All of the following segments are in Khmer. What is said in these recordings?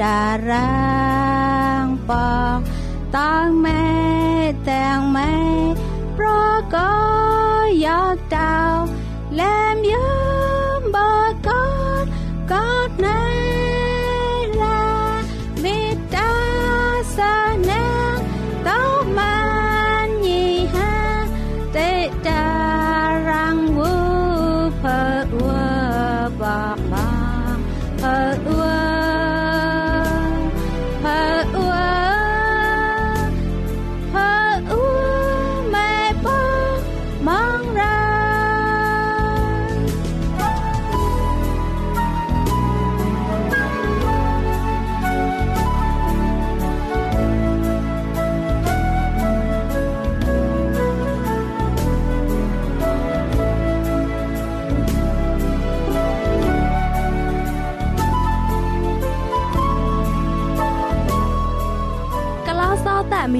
តារា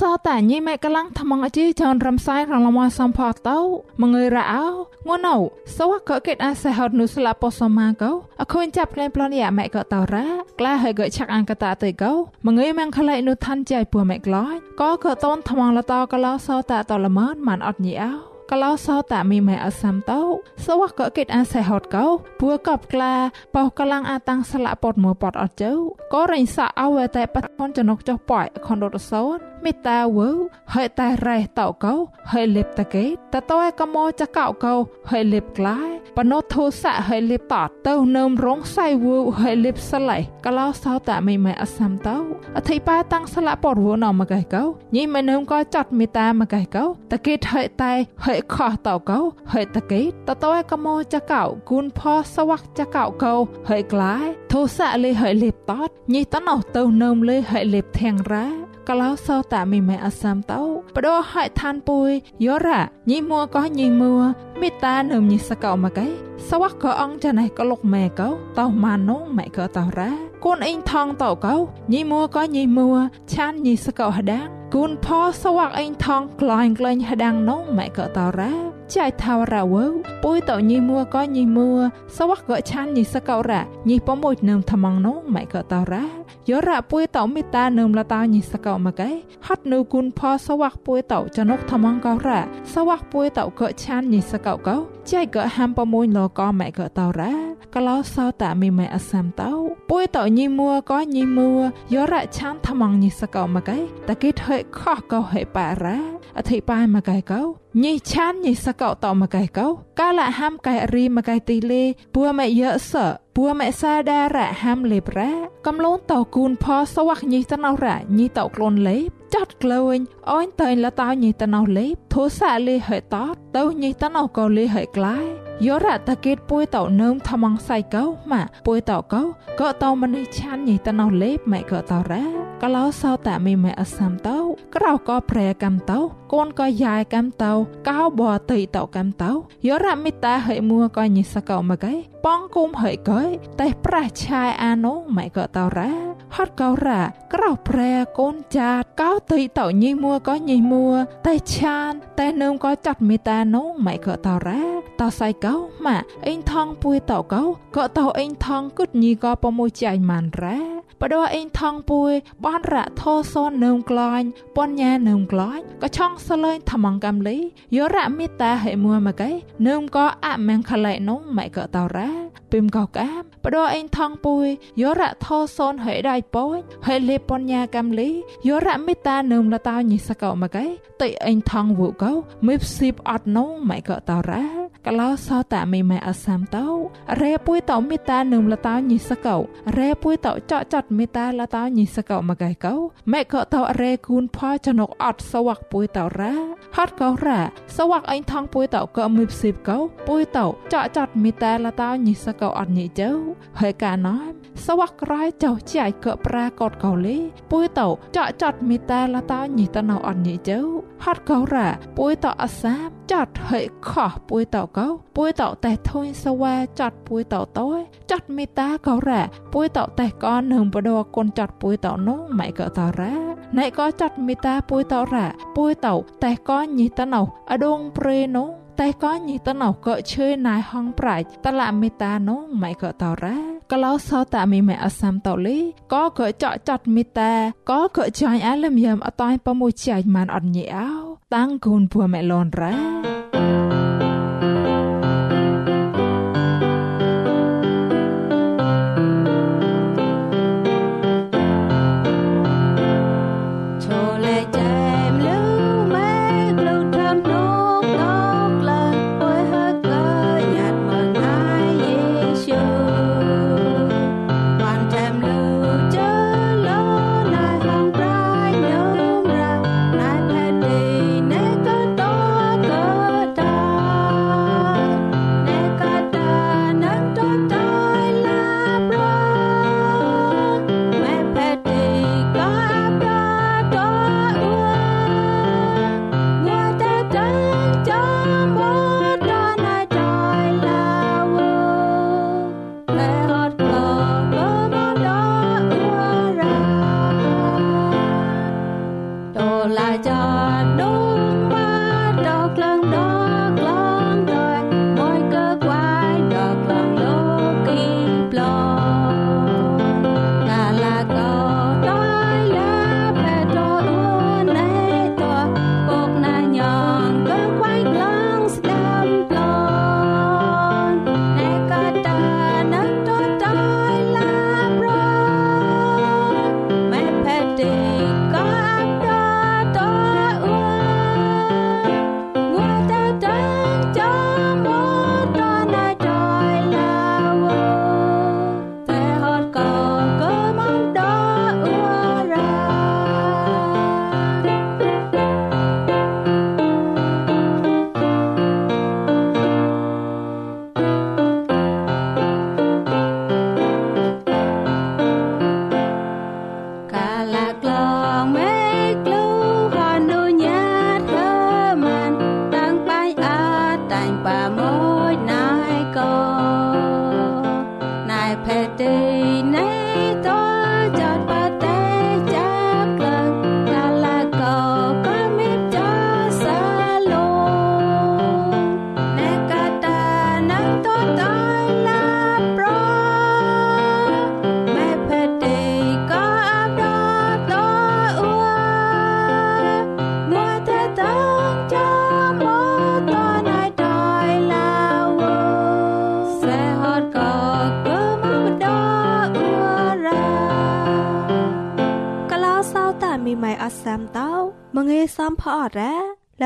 សតាញីម៉ែកលាំងថ្មងអជីចនរំសាយរងលមសំផតោមងើយរ៉ោងួនោសវកកេតអាសេហត់នុស្លាពោសម៉ាកោអខូនចាប់ក្លែងប្លន់យ៉ាម៉ែកតោរ៉ាក្លាហើយកឆាក់អង្កតាទៅកោមងើយម៉ងខ្លៃនុឋានចៃពួម៉ែក្លាយក៏កតនថ្មងលតកលោសតាតលមនម៉ានអត់ញីអោកលោសោតាមីម៉ែអសាំតោសវកកេតអាសេហតកោពួកបក្លាបោកលាំងអាតាំងស្លាក់ពតមួពតអត់ជើក៏រិញសាអវតែបតនចនុកចុះប៉ៃខនរត់សោន មេតាវើហើយតែរ៉េះតោកោហើយលេបតកេតតោឯកមោចកោកោហើយលេបក្លាយបណោធោសៈហើយលេបតទៅនឹមរងសៃវូហើយលេបស្លៃកលោសោតាមីម៉ែអសាំតោអធិបាតាំងស្លាក់ពតវណមកឯកោញីមិននឹមក៏ចាត់មេតាមកឯកោតកេតហើយតែហើយខោះតោកោហើយតកេតតោឯកមោចកោគូនផោសវ័កចកោកោហើយក្លាយធោសៈលេហើយលេបតញីតណោទៅនឹមលេហើយលេបធាងរ៉ា កលោសោតាមីម៉ែអសាំតោបដោហៃឋានពុយយោរ៉ាញីមួក៏ញីមួមេតានឹមញីសកោមកៃសវ័កក៏អងចាណៃក៏លុកម៉ែកោតោម៉ានងម៉ែក៏តោរ៉ាកូនអ៊ីងថងតោកោញីមួក៏ញីមួឆានញីសកោហដាងគូនផោសវ័កអ៊ីងថងក្លែងក្លែងហដាងនងម៉ែក៏តោរ៉ាចៃថាវរ៉ាវើពុយតោញីមួក៏ញីមួសវ័កក៏ឆានញីសកោរ៉ាញីប៉មួយនឹមថ្មងនងម៉ែក៏តោរ៉ា យោរ៉ាពុយតោមេតានឹមលតាញីសកោមកឯហត់នៅគុនផសវ័កពុយតោចនុកថ្មងកោរ៉ាសវ័កពុយតោក៏ឆានញីសកោកោចៃក៏ហាំប៉មួយលកម៉ែក៏តោរ៉ាកលោសោតាមីម៉ែអសាំតោពុយតោញីមួក៏ញីមួយោរ៉ាឆានថ្មងញីសកោមកឯតកេថើខោះកោហេប៉ារ៉ាអធិបាយមកឯកោ ញីឆានញីសកោតមកឯកោកាលហាំកែរីមកឯទីលេពួម៉ែយើសពួម៉ែសាដារ៉ហាំលេប្រ៉ាកំលូនតោគូនផសវ័កញីតណោរ៉ញីតោក្លូនលេបចាត់ក្លែងអូនតើលតោញីតណោលេបធូសាលេហេតតទៅញីតណោកោលេហេក្លាយ យោរ៉តកេតពួយតោនឹមថ្មងសៃកោម៉ាពួយតោកោក៏តោមនេះឆានញីតណោលេបម៉ែក៏តោរ៉ាកលោសោតាមីម៉ែអសាំតោក្រៅក៏ប្រែកំតោកូនក៏យ៉ាយកំតោកោបតៃតោកំតោយោរ៉មិតាហេមួក៏ញីសកោមកឯប៉ងគុំហេកយតែប្រះឆាយអានោម៉ែក៏តោរ៉ាហត់កោរ៉ាក្រៅប្រែកូនចាតកោតៃតោញីមួក៏ញីមួតែឆានតែនឹមក៏ចាត់មេតានោម៉ែក៏តោរ៉ា តោសៃកោម៉ាអេងថងពួយតោកោក៏តោអេងថងគុតញីក៏ប្រមួយចៃម៉ានរ៉ាបដោអេងថងពួយបនរៈធោសននឹមក្លាញ់ពនញានឹមក្លាញ់ក៏ឆងសលេងថ្មងកំលីយោរៈមេតាហេមួមកៃនឹមក៏អមងខឡៃនងម៉ៃក៏តោរ៉ាពីមកោកាមបដោអេងថងពួយយោរៈធោសនហេដៃពួយហេលេពនញាកំលីយោរៈមេតានឹមលតោញិសកោមកៃតៃអេងថងវូកោមីបស៊ីបអត់នងម៉ៃក៏តោរ៉ា កលោសោតាមីម៉ែអសាំតោរ៉េពួយតោមេតានឹមលតោញិសកោរ៉េពួយតោចកចត់មេតាលតោញិសកោមកៃកោម៉ែក៏តោរ៉េគូនផោចនុកអត់សវ័កពួយតោរ៉ាហត់កោរ៉ាសវ័កអេងថងពួយតោក៏មីបស៊ីបកោពួយតោចកចត់មេតាលតោញិសកោអត់ញិជើហើយកាណោសវ័កក្រៃចោចៃក៏ប្រាកតកោលេពួយតោចកចត់មេតាលតោញិតណោអត់ញិជើហត់កោរ៉ាពួយតោអសាមចាត់ហើយខោះពួយតោកោពួយតោតែធុញសវ៉ាចាត់ពួយតោតោចាត់មេតាកោរ៉ាពួយតោតែកននឹងបដកូនចាត់ពួយតោនោះម៉ៃក៏តោរ៉ាណៃក៏ចាត់មេតាពួយតោរ៉ាពួយតោតែកនញីតណោអដងព្រេនោះតែក៏ញីតណោក៏ឈើណៃហងប្រាច់តឡាមេតានោះម៉ៃក៏តោរ៉ាក្លោសោតាមីម៉ែអសាំតោលីក៏ក៏ចកចាត់មេតាក៏ក៏ចាញ់អាលឹមយ៉ាំអតៃប្រមួយចាញ់ម៉ានអត់ញីអោតាំងគូនពួមេឡនរ៉ា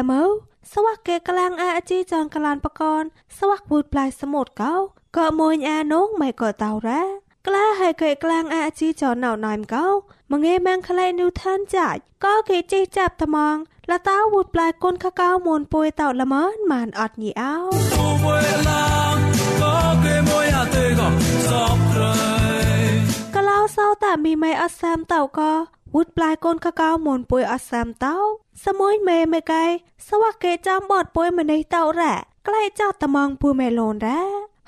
แต่เมาสวักเกกลางอาจีจองกลานปกรณ์สวักวูดปลายสมุดเก้าก็มวยอาน้องไม่ก็เต่าแร้กล้าให้เกกลางอาจีจอนหนาวหน่อยเก้ามงเอแมงคลายนิวท่านจ่ายก็เกจีจับตะมองละเต้าวูดปลายก้นขะเก้ามวนปวยเต่าละเมินมานอดนี่เอาก็เล่าเศร้าแต่มีไม่อัสแซมเต่าก็ វូតផ្លែកូនកកៅមុនពុយអសាមតោសមួយមេមេកៃសវកេចាំបតពុយម្នេះតោរ៉ាក្លែចោតតំងពុយមេលូនរ៉ា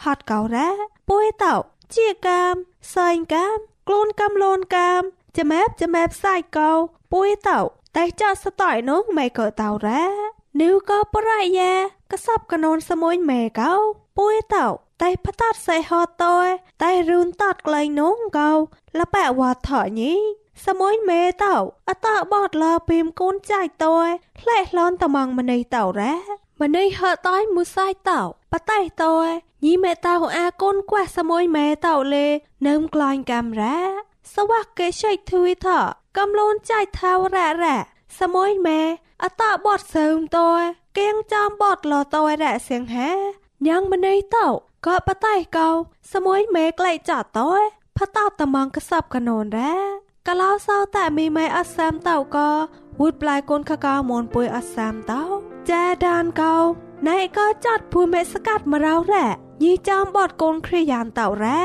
ហត់កោរ៉ាពុយតោជាកាមសែងកាមខ្លួនកំលូនកាមចាំែបចាំែបសាយកោពុយតោតែចោតស្តយនោះមេក៏តោរ៉ានៅក៏ប្រយ៉ាកសបកណូនសមួយមេកោពុយតោតែផ្តាត់សៃហតតយតែរូនតាត់ក្លែងនងកោលបែវ៉ាថញី សមួយមេតោអតបតលពីមកូនចៃតយផ្លែឡនតំងម្នេះតោរ៉ាម្នេះហតយមួយសាយតោបតៃតយញីមេតោអាកូនខ្វះសមួយមេតោលេនឹមក្លាញ់កាមរ៉ាសវកេឆៃធួយថកំលូនចៃថាវរ៉ារ៉ាសមួយមេអតបតសើមតយគៀងចាំបតលតយរ៉ាសៀងហាញ៉ាងម្នេះតោក៏បតៃកោសមួយមេក្លែកចាតយផតោតំងកសបកណូនរ៉ា កលោសោតែមីម៉ៃអសាមតោក៏វូតប្លាយកូនកកៅមនពុយអសាមតោចាដានកោណៃក៏ចាត់ភូមេសកាត់មករោរ៉ាញីចាំបតកូនគ្រាយានតោរ៉ា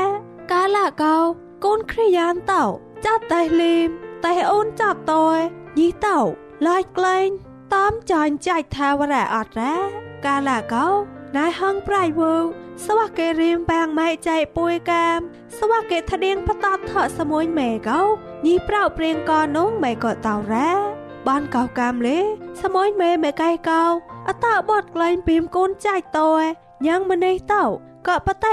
កាលាកោកូនគ្រាយានតោចាត់តែលីមតែអូនចាត់តយញីតោឡាយក្លែងតាមចាញ់ចៃថាវរ៉ាអត់រ៉ាកាលាកោណៃហងប្រៃវូ សវកេរៀមបាងម៉ៃចៃពុយកាមសវកេថដៀងផតតថសមួយមេកោញីប្រៅព្រៀងកនងមេក៏តោរ៉ាបានកោកាមលេសមួយមេមេកៃកោអតបតក្លែងពីមកូនចៃតយញ៉ាងម្នេះតោក៏បតៃ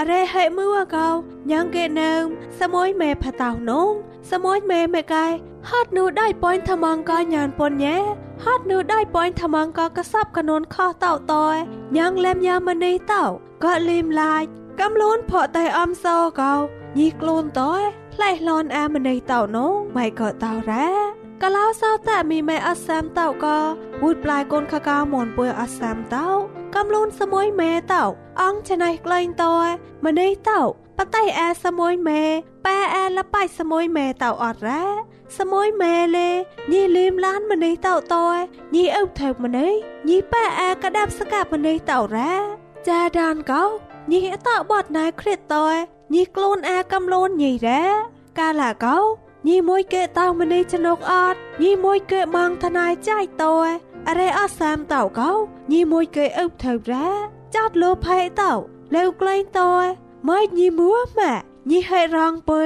ញីកោញីប៉ែតយញ៉ាងគេលូតម៉ែអារ៉ាញីថប់ថបេះណាក្លងប្លន់នងកោចាក់ស្តៃអត់ញីអរេតោហេម៉ានកោញ៉ាងគេតោម៉ានកោសមួយមេខ្លួននងអរេហេមួកោញ៉ាងគេនឹមសមួយមេផតោនងសមួយមេមេកៃហត់នូដៃប៉ុញថ្មងកោញានពនញ៉ែហត់នូដៃប៉ុញថ្មងកោកសបកនូនខោតោតយញ៉ាងលែមយ៉ាមនេះតោក៏លីមឡាយកំលូនផកតែអំសោកោញីខ្លួនតយផ្លែឡនអាមនេះតោនងម៉ៃក៏តោរ៉ា កលោសោតែមីម៉ែអសាមតោក៏វូតប្លាយកូនខកៅមនពុយអសាមតោកំលូនសមួយមេតោអងច្នៃក្លែងតយម្នេះតោបតៃអាសមួយមេប៉ែអាលបៃសមួយមេតោអត់រ៉ាសមួយមេលេញីលីមឡានម្នេះតោតយញីអុថើម្នេះញីប៉ែអាកដាប់សកាម្នេះតោរ៉ាចាដានកោញីអតបតណៃគ្រិតតយញីខ្លួនអាកំលូនញីរ៉ាកាលាកោ ញីមួយកេតោម្នេះចនុកអត់ញីមួយកេម៉ងថ្នៃចៃតយអរេអសាមតោកោញីមួយកេអុថើរ៉ាចាត់លោផៃតោលើក្លែងតយម៉ៃញីមួម៉ាញីហេរងពើ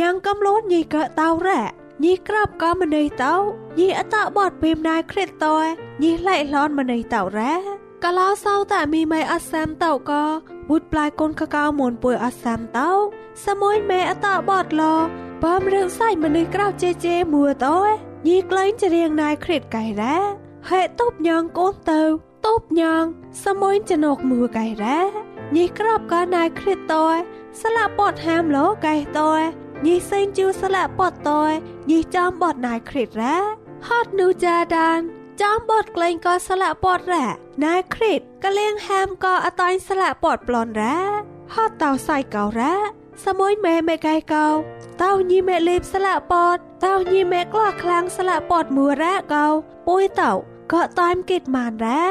ញ៉ាងកំលូនញីកេតោរ៉ាញីក្របក៏ម្នេះតោញីអតបតពីមណៃគ្រិតតយញីឡៃឡនម្នេះតោរ៉ាកលោសោតែមីម៉ៃអសាមតោក៏វូតប្លាយកូនកកៅមុនពុយអសាមតោសមួយមេអតបតឡ បើមរឿងសៃម្នេះក្រៅជេជេមួតោញីក្លែងចរៀងណៃគ្រិតកៃរ៉ាហេតុបញងកូនទៅតបញងសមួយចណកមួកៃរ៉ាញីក្របក៏ណៃគ្រិតតយស្លាប់បតហាមលោកៃតយញីសេងជូស្លាប់បតតយញីចំបតណៃគ្រិតរ៉ាហត់នូចាដានចំបតក្លែងក៏ស្លាប់បតរ៉ាណៃគ្រិតក៏លៀងហាមក៏អតាញ់ស្លាប់បតប្លន់រ៉ាហត់តោសៃកោរ៉ា សមួយមេមេកៃកោតោញីមេលេបស្លាក់ពត តោញីแม่กล้าคลังสละปอดมัวแรกเกาปุ้ยเต่าก็ตามกิดมานแร้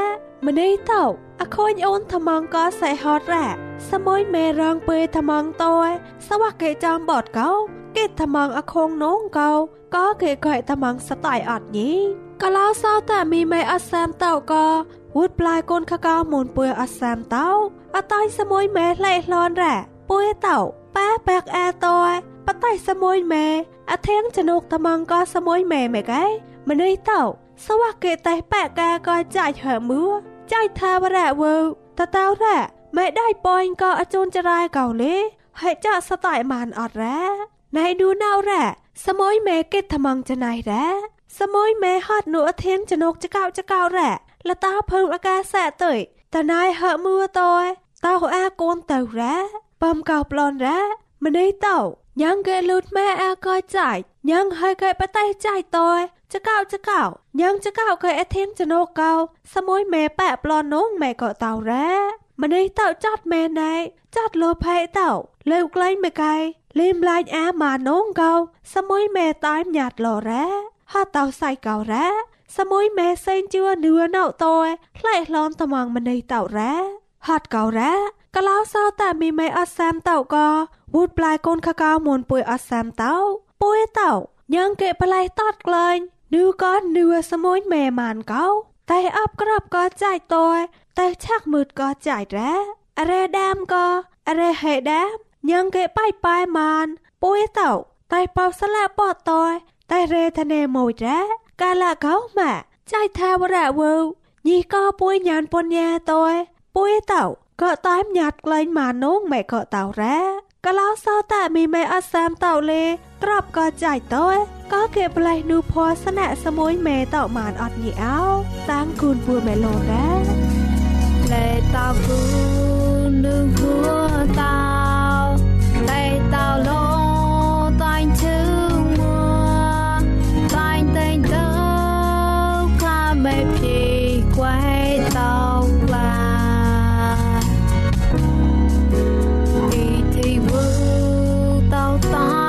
มันได้เต่าอคอยโอนทมังก็ใส่ฮอตแร่สมอยแม่รองเปยทมังตัวสวักเกจอมบอดเกาเกตทมังอคงน้องเกาก็เกยก่อยทมังสไตล์อดนี้ก็เล่าเศร้าแต่มีไม่อัสแซม ប៉ាបាក់អាតោប៉តៃសមួយម៉ែអធៀងចនុកតំងក៏សមួយម៉ែម៉ែកែម្នេះតោសវៈកេតេប៉កាក៏ចាច់ហើមឿចាច់ថាវរៈវើតតោរៈម៉ែได้ប៉យក៏អជូនចរាយកោលេហើយចាក់សតៃមានអត់រ៉ាណៃឌូណៅរ៉ាសមួយម៉ែកេតំងចណៃរ៉ាសមួយម៉ែហត់នោះអធៀងចនុកចកោចកោរ៉ាលតាភើមអាកាសៈតើតណៃហើមឿតោតោអាកូនតើរ៉ា ប៉មកោប្លនរ៉ាម្នេះតោញ៉ាងកែលូតម៉ែអាកោចាច់ញ៉ាងហើយកែប្រទេសចាច់តោចកោចកោញ៉ាងចកោកែអធៀងចណូកោសមួយម៉ែប៉ប្លននងម៉ែកោតោរ៉ាម្នេះតោចតម៉ែណៃចតលោផៃតោលើក្លែងមកៃលេមឡាញអាម៉ានងកោសមួយម៉ែតាម ញាតលរ៉ាហតោសៃកោរ៉ាសមួយម៉ែសេងជឿនឿណៅតោខ្លែកលនត្មងម្នេះតោរ៉ាហតកោរ៉ា កលោសោតែមីមីអសាមតោក៏វូដប្លាយកូនកកោមុនពួយអសាមតោពួយតោញ៉ាងកេប្លាយតតក្លែងនឺក៏នឺសមួយមេម៉ានកោតែអបក្របក៏ចាច់តោតែឆាក់មឺតក៏ចាច់រ៉ារ៉េដាមក៏រ៉េហេដាមញ៉ាងកេប៉ៃប៉ៃម៉ានពួយតោតែបោស្លាបោតោតែរ៉េធ្នេមួយរ៉ាកាលាកោម៉ាចៃថាវរៈវើញីក៏ពួយញានពនញាតោពួយតោ มันได้เต่าจัดแม่ไหนจัดโลภยเต่าเร็วไกลไม่ไกลลิมลายอามาน้องเกาสมอยแม่ตายหยาดหล่อแร่ห้าเต่าใส่เก่าแร่สมอยแม่เส้นเจือเนื้อเน่าตอยไล่ล้อมตะมังมันในเต่าแร่หัดเก่าแร่กะล้าวเศร้าแต่มีไม่อัดแซมเต่าก็วูดปลายก้นขะกาวมวนปุยอัดแซมเต่าปุยเต่ายังเกะปลายตอดเกลยนูก้อนเนื้อสมุยแม่มานเก้าแต่อับกรับก็จ่ายตัวแต่ชักมืดก็จ่ายแร้อะไรดามก็อะไรเหดามยังเกะป้ายปลายมานปุยเต่าแต่เป่าสละปอดตอยแต่เรทะเนโมยแร้กาละเขามาจ่ายทาวระเววยี่ก็ปุยยานปนแยตัวปุยเต่าก็ตามหยัดไกลมาน้องแม่ก็เต่าแร้ก็แล้วเศร้าแต่มีไม่อัดแซมเต่าเลกรับก็จ่ายตัวก็เก็บไรนูพอสนะสมุยเมเต่า out behind.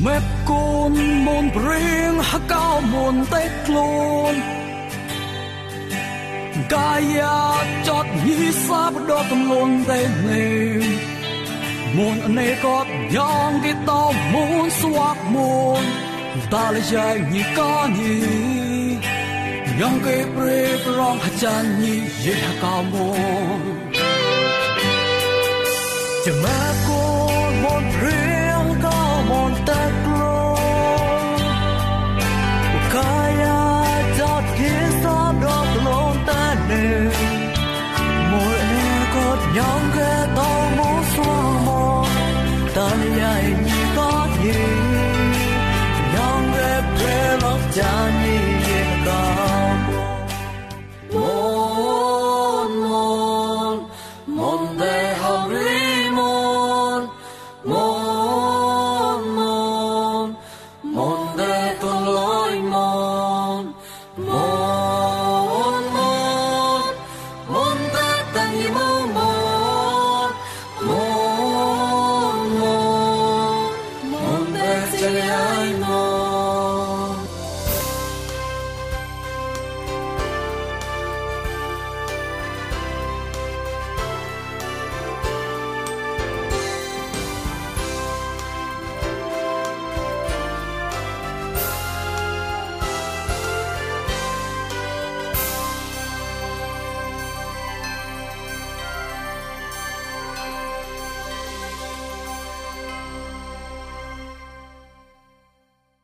Mép côn môn riêng hạ cao môn tết luôn Gaya chót nhí sáp đo tâm luôn tê nề Môn nê gót nhong cái tao môn xoạc môn Ta lấy dài nhí có nhí Nhong cái bê rong hạ chan nhí dễ hạ cao môn Chẳng mẹ côn cốt nhóm ghé tao muốn xóa mòn ta